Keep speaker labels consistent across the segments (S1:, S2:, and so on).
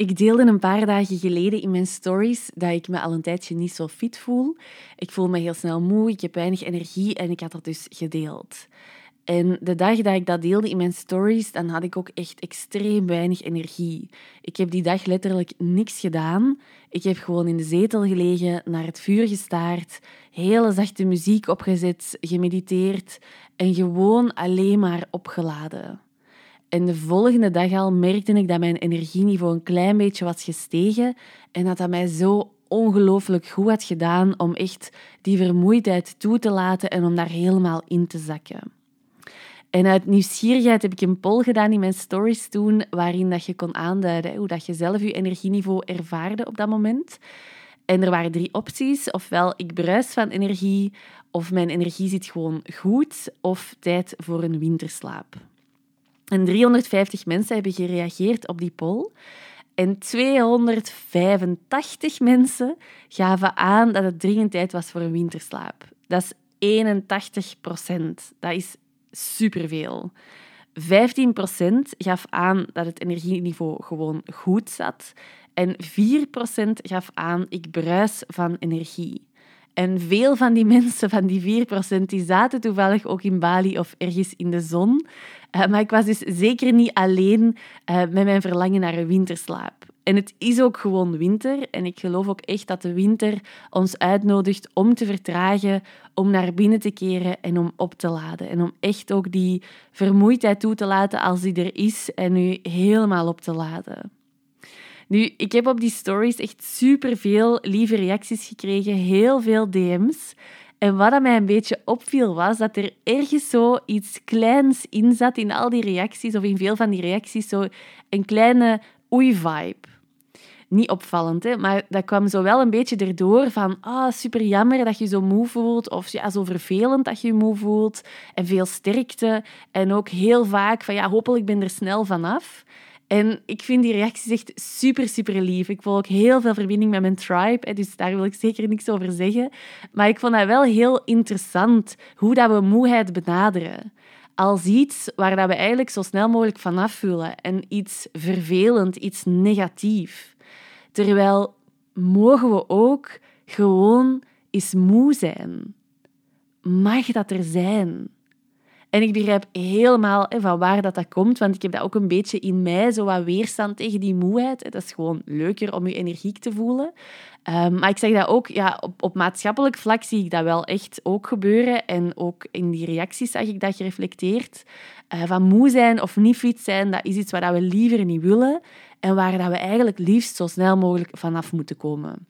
S1: Ik deelde een paar dagen geleden in mijn stories dat ik me al een tijdje niet zo fit voel. Ik voel me heel snel moe, ik heb weinig energie en ik had dat dus gedeeld. En de dag dat ik dat deelde in mijn stories, dan had ik ook echt extreem weinig energie. Ik heb die dag letterlijk niks gedaan. Ik heb gewoon in de zetel gelegen, naar het vuur gestaard, hele zachte muziek opgezet, gemediteerd en gewoon alleen maar opgeladen. En de volgende dag al merkte ik dat mijn energieniveau een klein beetje was gestegen en dat dat mij zo ongelooflijk goed had gedaan om echt die vermoeidheid toe te laten en om daar helemaal in te zakken. En uit nieuwsgierigheid heb ik een poll gedaan in mijn stories toen, waarin dat je kon aanduiden hoe dat je zelf je energieniveau ervaarde op dat moment. En er waren drie opties. Ofwel, ik bruis van energie, of mijn energie zit gewoon goed, of tijd voor een winterslaap. En 350 mensen hebben gereageerd op die poll. En 285 mensen gaven aan dat het dringend tijd was voor een winterslaap. Dat is 81 procent. Dat is superveel. 15% gaf aan dat het energieniveau gewoon goed zat. En 4% gaf aan, ik bruis van energie. En veel van die mensen, van die 4%, die zaten toevallig ook in Bali of ergens in de zon. Uh, maar ik was dus zeker niet alleen uh, met mijn verlangen naar een winterslaap. En het is ook gewoon winter. En ik geloof ook echt dat de winter ons uitnodigt om te vertragen, om naar binnen te keren en om op te laden. En om echt ook die vermoeidheid toe te laten als die er is en nu helemaal op te laden. Nu, ik heb op die stories echt superveel lieve reacties gekregen, heel veel DM's. En wat mij een beetje opviel was dat er ergens zo iets kleins in zat in al die reacties, of in veel van die reacties, zo een kleine oei-vibe. Niet opvallend, hè? maar dat kwam zo wel een beetje erdoor van ah, super jammer dat je zo moe voelt, of ja, zo vervelend dat je je moe voelt, en veel sterkte. En ook heel vaak van ja, hopelijk ben er snel vanaf. En ik vind die reacties echt super, super lief. Ik voel ook heel veel verbinding met mijn tribe, dus daar wil ik zeker niks over zeggen. Maar ik vond dat wel heel interessant, hoe dat we moeheid benaderen. Als iets waar dat we eigenlijk zo snel mogelijk vanaf voelen en iets vervelend, iets negatief. Terwijl mogen we ook gewoon eens moe zijn. Mag dat er zijn? En ik begrijp helemaal van waar dat, dat komt, want ik heb dat ook een beetje in mij, zo wat weerstand tegen die moeheid. Dat is gewoon leuker om je energiek te voelen. Um, maar ik zeg dat ook, ja, op, op maatschappelijk vlak zie ik dat wel echt ook gebeuren. En ook in die reacties zag ik dat gereflecteerd. Uh, van moe zijn of niet fit zijn, dat is iets waar we liever niet willen. En waar dat we eigenlijk liefst zo snel mogelijk vanaf moeten komen.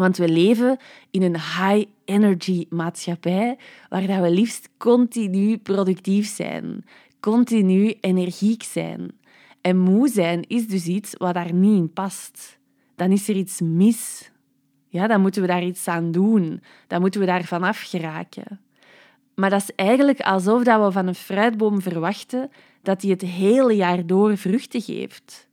S1: Want we leven in een high-energy maatschappij waar we liefst continu productief zijn, continu energiek zijn. En moe zijn is dus iets wat daar niet in past. Dan is er iets mis. Ja, dan moeten we daar iets aan doen. Dan moeten we daar vanaf geraken. Maar dat is eigenlijk alsof we van een fruitboom verwachten dat die het hele jaar door vruchten geeft.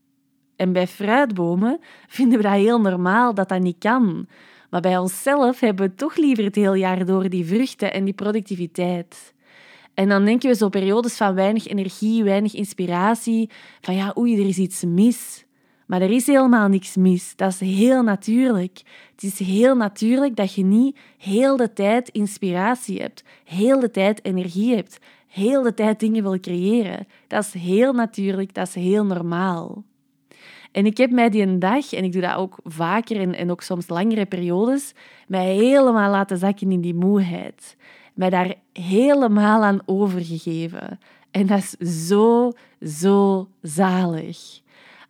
S1: En bij fruitbomen vinden we dat heel normaal dat dat niet kan. Maar bij onszelf hebben we toch liever het hele jaar door die vruchten en die productiviteit. En dan denken we zo periodes van weinig energie, weinig inspiratie, van ja, oei, er is iets mis. Maar er is helemaal niks mis. Dat is heel natuurlijk. Het is heel natuurlijk dat je niet heel de tijd inspiratie hebt, heel de tijd energie hebt, heel de tijd dingen wil creëren. Dat is heel natuurlijk, dat is heel normaal. En ik heb mij die een dag, en ik doe dat ook vaker en, en ook soms langere periodes, mij helemaal laten zakken in die moeheid. Mij daar helemaal aan overgegeven. En dat is zo, zo zalig.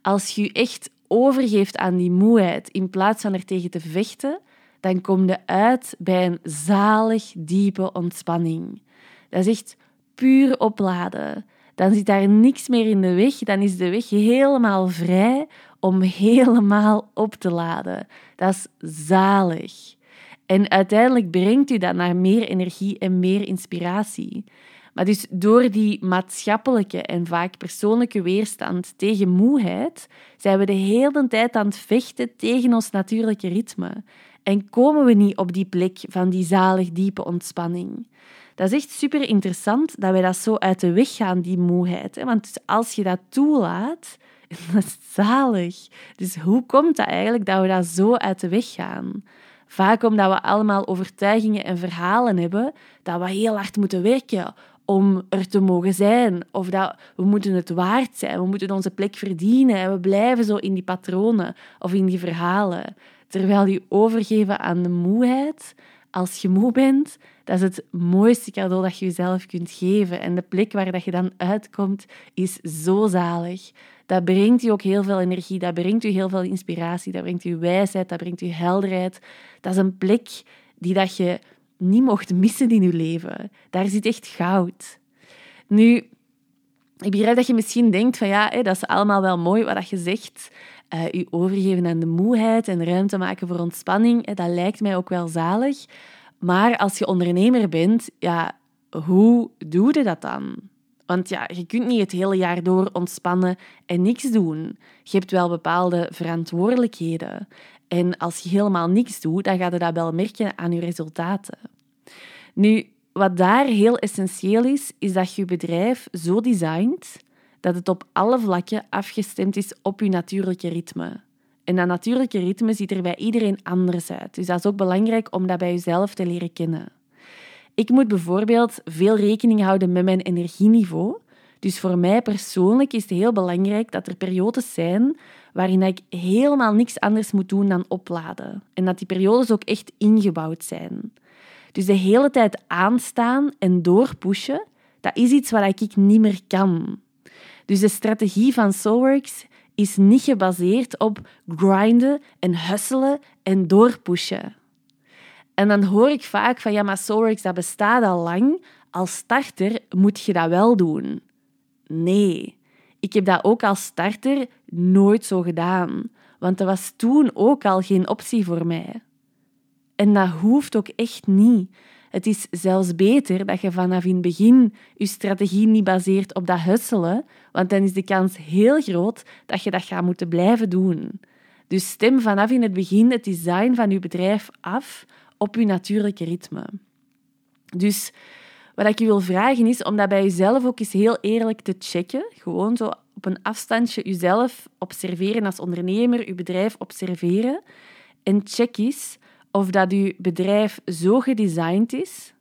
S1: Als je je echt overgeeft aan die moeheid in plaats van er tegen te vechten, dan kom je uit bij een zalig, diepe ontspanning. Dat is echt puur opladen dan zit daar niks meer in de weg. Dan is de weg helemaal vrij om helemaal op te laden. Dat is zalig. En uiteindelijk brengt u dat naar meer energie en meer inspiratie. Maar dus door die maatschappelijke en vaak persoonlijke weerstand tegen moeheid, zijn we de hele tijd aan het vechten tegen ons natuurlijke ritme. En komen we niet op die plek van die zalig diepe ontspanning. Dat is echt super interessant dat wij dat zo uit de weg gaan, die moeheid. Want als je dat toelaat, Dat is zalig. Dus hoe komt dat eigenlijk dat we dat zo uit de weg gaan? Vaak omdat we allemaal overtuigingen en verhalen hebben dat we heel hard moeten werken om er te mogen zijn. Of dat we moeten het waard zijn, we moeten onze plek verdienen. En we blijven zo in die patronen of in die verhalen. Terwijl je overgeven aan de moeheid, als je moe bent, dat is het mooiste cadeau dat je jezelf kunt geven. En de plek waar dat je dan uitkomt, is zo zalig. Dat brengt je ook heel veel energie, dat brengt je heel veel inspiratie, dat brengt je wijsheid, dat brengt je helderheid. Dat is een plek die dat je niet mocht missen in je leven. Daar zit echt goud. Nu, ik begrijp dat je misschien denkt van ja, dat is allemaal wel mooi wat je zegt. Uh, je overgeven aan de moeheid en ruimte maken voor ontspanning, dat lijkt mij ook wel zalig. Maar als je ondernemer bent, ja, hoe doe je dat dan? Want ja, je kunt niet het hele jaar door ontspannen en niks doen. Je hebt wel bepaalde verantwoordelijkheden. En als je helemaal niks doet, dan gaat je dat wel merken aan je resultaten. Nu, wat daar heel essentieel is, is dat je je bedrijf zo designt dat het op alle vlakken afgestemd is op je natuurlijke ritme. En dat natuurlijke ritme ziet er bij iedereen anders uit. Dus dat is ook belangrijk om dat bij jezelf te leren kennen. Ik moet bijvoorbeeld veel rekening houden met mijn energieniveau. Dus voor mij persoonlijk is het heel belangrijk dat er periodes zijn waarin ik helemaal niks anders moet doen dan opladen. En dat die periodes ook echt ingebouwd zijn. Dus de hele tijd aanstaan en doorpushen, dat is iets wat ik niet meer kan. Dus de strategie van Soulworks is niet gebaseerd op grinden en hustelen en doorpushen. En dan hoor ik vaak van ja, maar Soulworks dat bestaat al lang. Als starter moet je dat wel doen. Nee, ik heb dat ook als starter nooit zo gedaan, want dat was toen ook al geen optie voor mij. En dat hoeft ook echt niet. Het is zelfs beter dat je vanaf in het begin je strategie niet baseert op dat husselen, want dan is de kans heel groot dat je dat gaat moeten blijven doen. Dus stem vanaf in het begin het design van je bedrijf af op je natuurlijke ritme. Dus wat ik je wil vragen is om dat bij jezelf ook eens heel eerlijk te checken. Gewoon zo op een afstandje jezelf observeren als ondernemer, je bedrijf observeren. En check eens of dat je bedrijf zo gedesigned is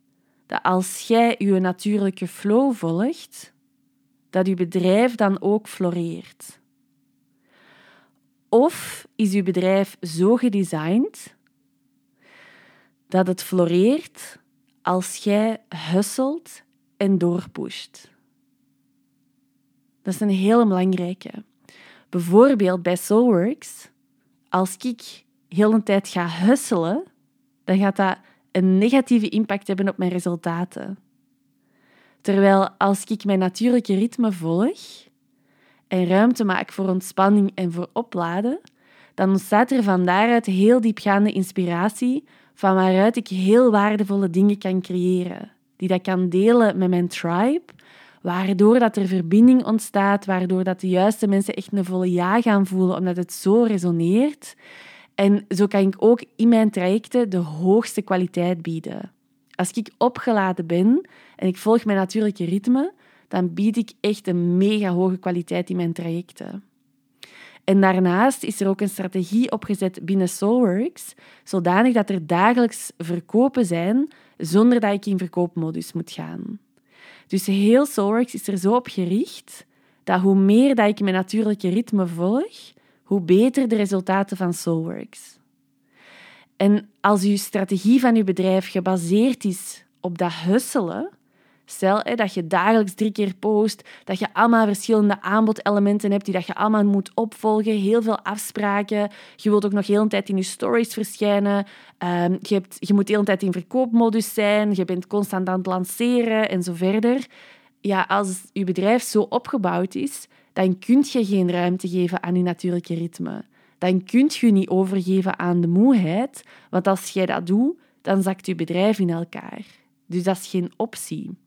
S1: dat als jij je natuurlijke flow volgt, dat je bedrijf dan ook floreert. Of is je bedrijf zo gedesigned dat het floreert als jij hustelt en doorpusht. Dat is een hele belangrijke. Bijvoorbeeld bij Soulworks, als ik heel een tijd ga husselen, dan gaat dat een negatieve impact hebben op mijn resultaten. Terwijl als ik mijn natuurlijke ritme volg en ruimte maak voor ontspanning en voor opladen, dan ontstaat er van daaruit heel diepgaande inspiratie van waaruit ik heel waardevolle dingen kan creëren, die dat kan delen met mijn tribe, waardoor dat er verbinding ontstaat, waardoor dat de juiste mensen echt een volle ja gaan voelen, omdat het zo resoneert. En zo kan ik ook in mijn trajecten de hoogste kwaliteit bieden. Als ik opgeladen ben en ik volg mijn natuurlijke ritme, dan bied ik echt een mega hoge kwaliteit in mijn trajecten. En daarnaast is er ook een strategie opgezet binnen Soulworks, zodanig dat er dagelijks verkopen zijn zonder dat ik in verkoopmodus moet gaan. Dus heel Soulworks is er zo op gericht dat hoe meer dat ik mijn natuurlijke ritme volg, hoe beter de resultaten van Soulworks. En als uw strategie van uw bedrijf gebaseerd is op dat husselen, Stel dat je dagelijks drie keer post, dat je allemaal verschillende aanbodelementen hebt die dat je allemaal moet opvolgen, heel veel afspraken. Je wilt ook nog heel een tijd in je stories verschijnen. Um, je, hebt, je moet de hele tijd in verkoopmodus zijn. Je bent constant aan het lanceren en zo verder. Ja, als je bedrijf zo opgebouwd is, dan kun je geen ruimte geven aan je natuurlijke ritme. Dan kun je niet overgeven aan de moeheid, want als jij dat doet, dan zakt je bedrijf in elkaar. Dus dat is geen optie.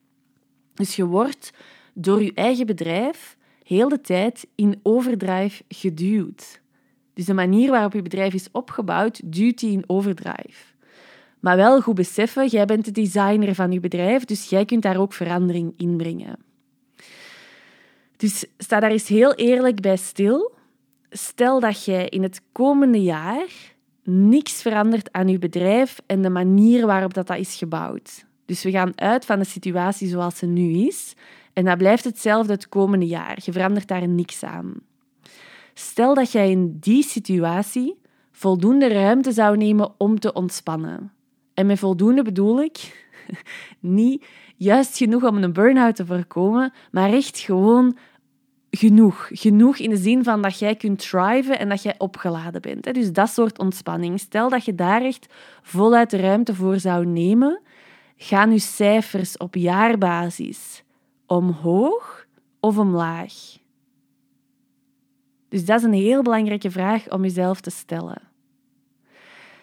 S1: Dus je wordt door je eigen bedrijf heel de tijd in overdrive geduwd. Dus de manier waarop je bedrijf is opgebouwd, duwt die in overdrive. Maar wel goed beseffen, jij bent de designer van je bedrijf, dus jij kunt daar ook verandering in brengen. Dus sta daar eens heel eerlijk bij stil. Stel dat jij in het komende jaar niks verandert aan je bedrijf en de manier waarop dat, dat is gebouwd. Dus we gaan uit van de situatie zoals ze nu is en dat blijft hetzelfde het komende jaar. Je verandert daar niks aan. Stel dat jij in die situatie voldoende ruimte zou nemen om te ontspannen. En met voldoende bedoel ik niet juist genoeg om een burn-out te voorkomen, maar echt gewoon genoeg. Genoeg in de zin van dat jij kunt thriven en dat jij opgeladen bent. Dus dat soort ontspanning. Stel dat je daar echt voluit de ruimte voor zou nemen, gaan je cijfers op jaarbasis omhoog of omlaag? Dus dat is een heel belangrijke vraag om jezelf te stellen.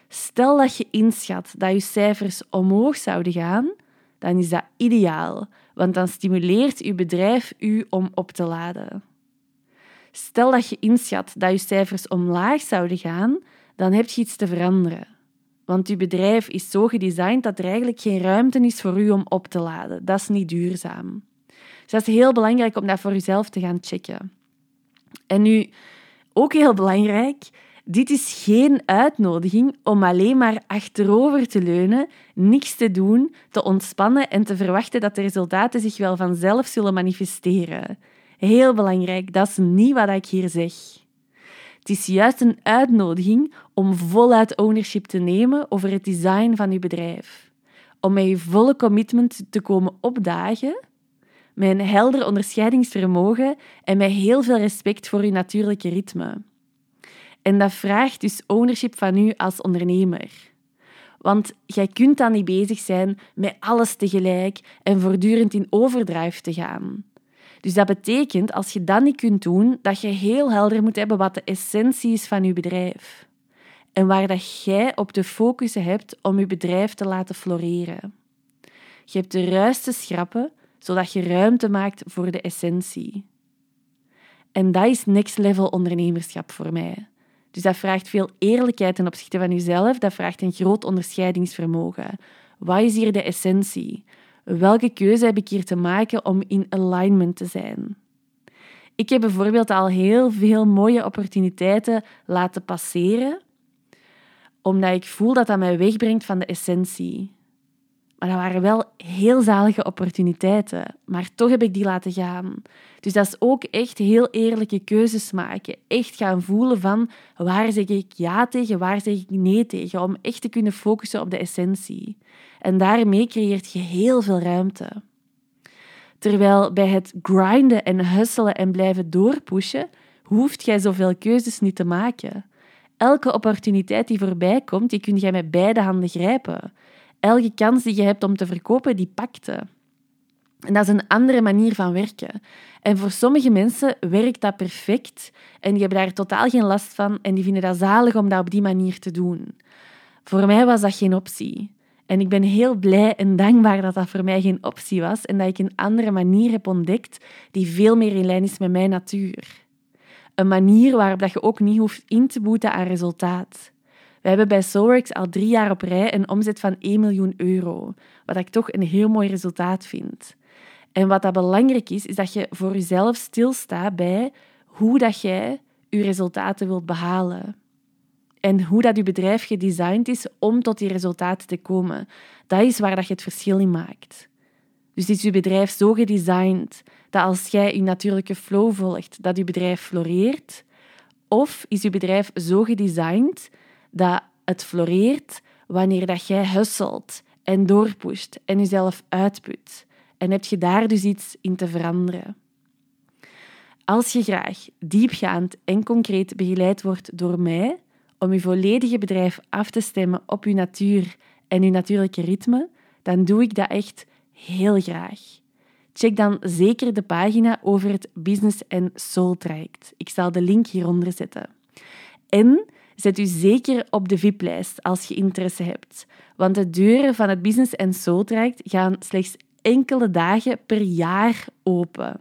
S1: Stel dat je inschat dat je cijfers omhoog zouden gaan, dan is dat ideaal, want dan stimuleert je bedrijf u om op te laden. Stel dat je inschat dat je cijfers omlaag zouden gaan, dan heb je iets te veranderen. Want je bedrijf is zo gedesigned dat er eigenlijk geen ruimte is voor u om op te laden. Dat is niet duurzaam. Dus dat is heel belangrijk om dat voor jezelf te gaan checken. En nu, ook heel belangrijk, dit is geen uitnodiging om alleen maar achterover te leunen, niks te doen, te ontspannen en te verwachten dat de resultaten zich wel vanzelf zullen manifesteren. Heel belangrijk, dat is niet wat ik hier zeg. Het is juist een uitnodiging om voluit ownership te nemen over het design van je bedrijf. Om met je volle commitment te komen opdagen, met een helder onderscheidingsvermogen en met heel veel respect voor je natuurlijke ritme. En dat vraagt dus ownership van u als ondernemer. Want jij kunt dan niet bezig zijn met alles tegelijk en voortdurend in overdrive te gaan. Dus dat betekent, als je dat niet kunt doen, dat je heel helder moet hebben wat de essentie is van je bedrijf. En waar dat jij op te focussen hebt om je bedrijf te laten floreren. Je hebt de ruis schrappen, zodat je ruimte maakt voor de essentie. En dat is next level ondernemerschap voor mij. Dus dat vraagt veel eerlijkheid ten opzichte van jezelf. Dat vraagt een groot onderscheidingsvermogen. Wat is hier de essentie? Welke keuze heb ik hier te maken om in alignment te zijn? Ik heb bijvoorbeeld al heel veel mooie opportuniteiten laten passeren, omdat ik voel dat dat mij wegbrengt van de essentie. Maar dat waren wel heel zalige opportuniteiten. Maar toch heb ik die laten gaan. Dus dat is ook echt heel eerlijke keuzes maken. Echt gaan voelen van waar zeg ik ja tegen, waar zeg ik nee tegen. Om echt te kunnen focussen op de essentie. En daarmee creëert je heel veel ruimte. Terwijl bij het grinden en hustelen en blijven doorpushen, hoeft jij zoveel keuzes niet te maken. Elke opportuniteit die voorbij komt, die kun jij met beide handen grijpen elke kans die je hebt om te verkopen, die pakte. En dat is een andere manier van werken. En voor sommige mensen werkt dat perfect en die hebben daar totaal geen last van en die vinden dat zalig om dat op die manier te doen. Voor mij was dat geen optie. En ik ben heel blij en dankbaar dat dat voor mij geen optie was en dat ik een andere manier heb ontdekt die veel meer in lijn is met mijn natuur. Een manier waarop je ook niet hoeft in te boeten aan resultaat. We hebben bij Soulworks al drie jaar op rij een omzet van 1 miljoen euro, wat ik toch een heel mooi resultaat vind. En wat dat belangrijk is, is dat je voor jezelf stilstaat bij hoe dat jij je resultaten wilt behalen. En hoe dat je bedrijf gedesigned is om tot die resultaten te komen. Dat is waar dat je het verschil in maakt. Dus is je bedrijf zo gedesigned dat als jij je natuurlijke flow volgt, dat je bedrijf floreert? Of is je bedrijf zo gedesigned dat het floreert wanneer dat jij hustelt en doorpusht en jezelf uitput. En heb je daar dus iets in te veranderen. Als je graag diepgaand en concreet begeleid wordt door mij om je volledige bedrijf af te stemmen op je natuur en je natuurlijke ritme, dan doe ik dat echt heel graag. Check dan zeker de pagina over het Business en Soul traject. Ik zal de link hieronder zetten. En Zet u zeker op de VIP-lijst als je interesse hebt, want de deuren van het Business Soul traject gaan slechts enkele dagen per jaar open.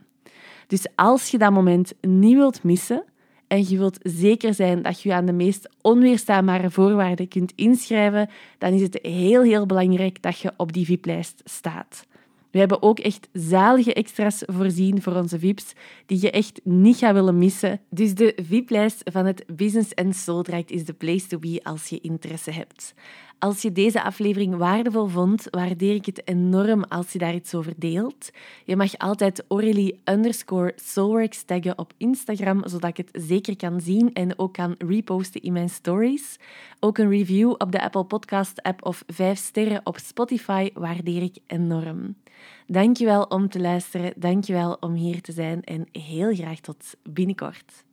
S1: Dus als je dat moment niet wilt missen en je wilt zeker zijn dat je je aan de meest onweerstaanbare voorwaarden kunt inschrijven, dan is het heel, heel belangrijk dat je op die VIP-lijst staat. We hebben ook echt zalige extra's voorzien voor onze VIP's, die je echt niet gaat willen missen. Dus de VIP-lijst van het Business and Soul is de place to be als je interesse hebt. Als je deze aflevering waardevol vond, waardeer ik het enorm als je daar iets over deelt. Je mag altijd Aurélie underscore Soulworks taggen op Instagram, zodat ik het zeker kan zien en ook kan reposten in mijn stories. Ook een review op de Apple Podcast app of vijf sterren op Spotify waardeer ik enorm. Dankjewel om te luisteren, dankjewel om hier te zijn en heel graag tot binnenkort.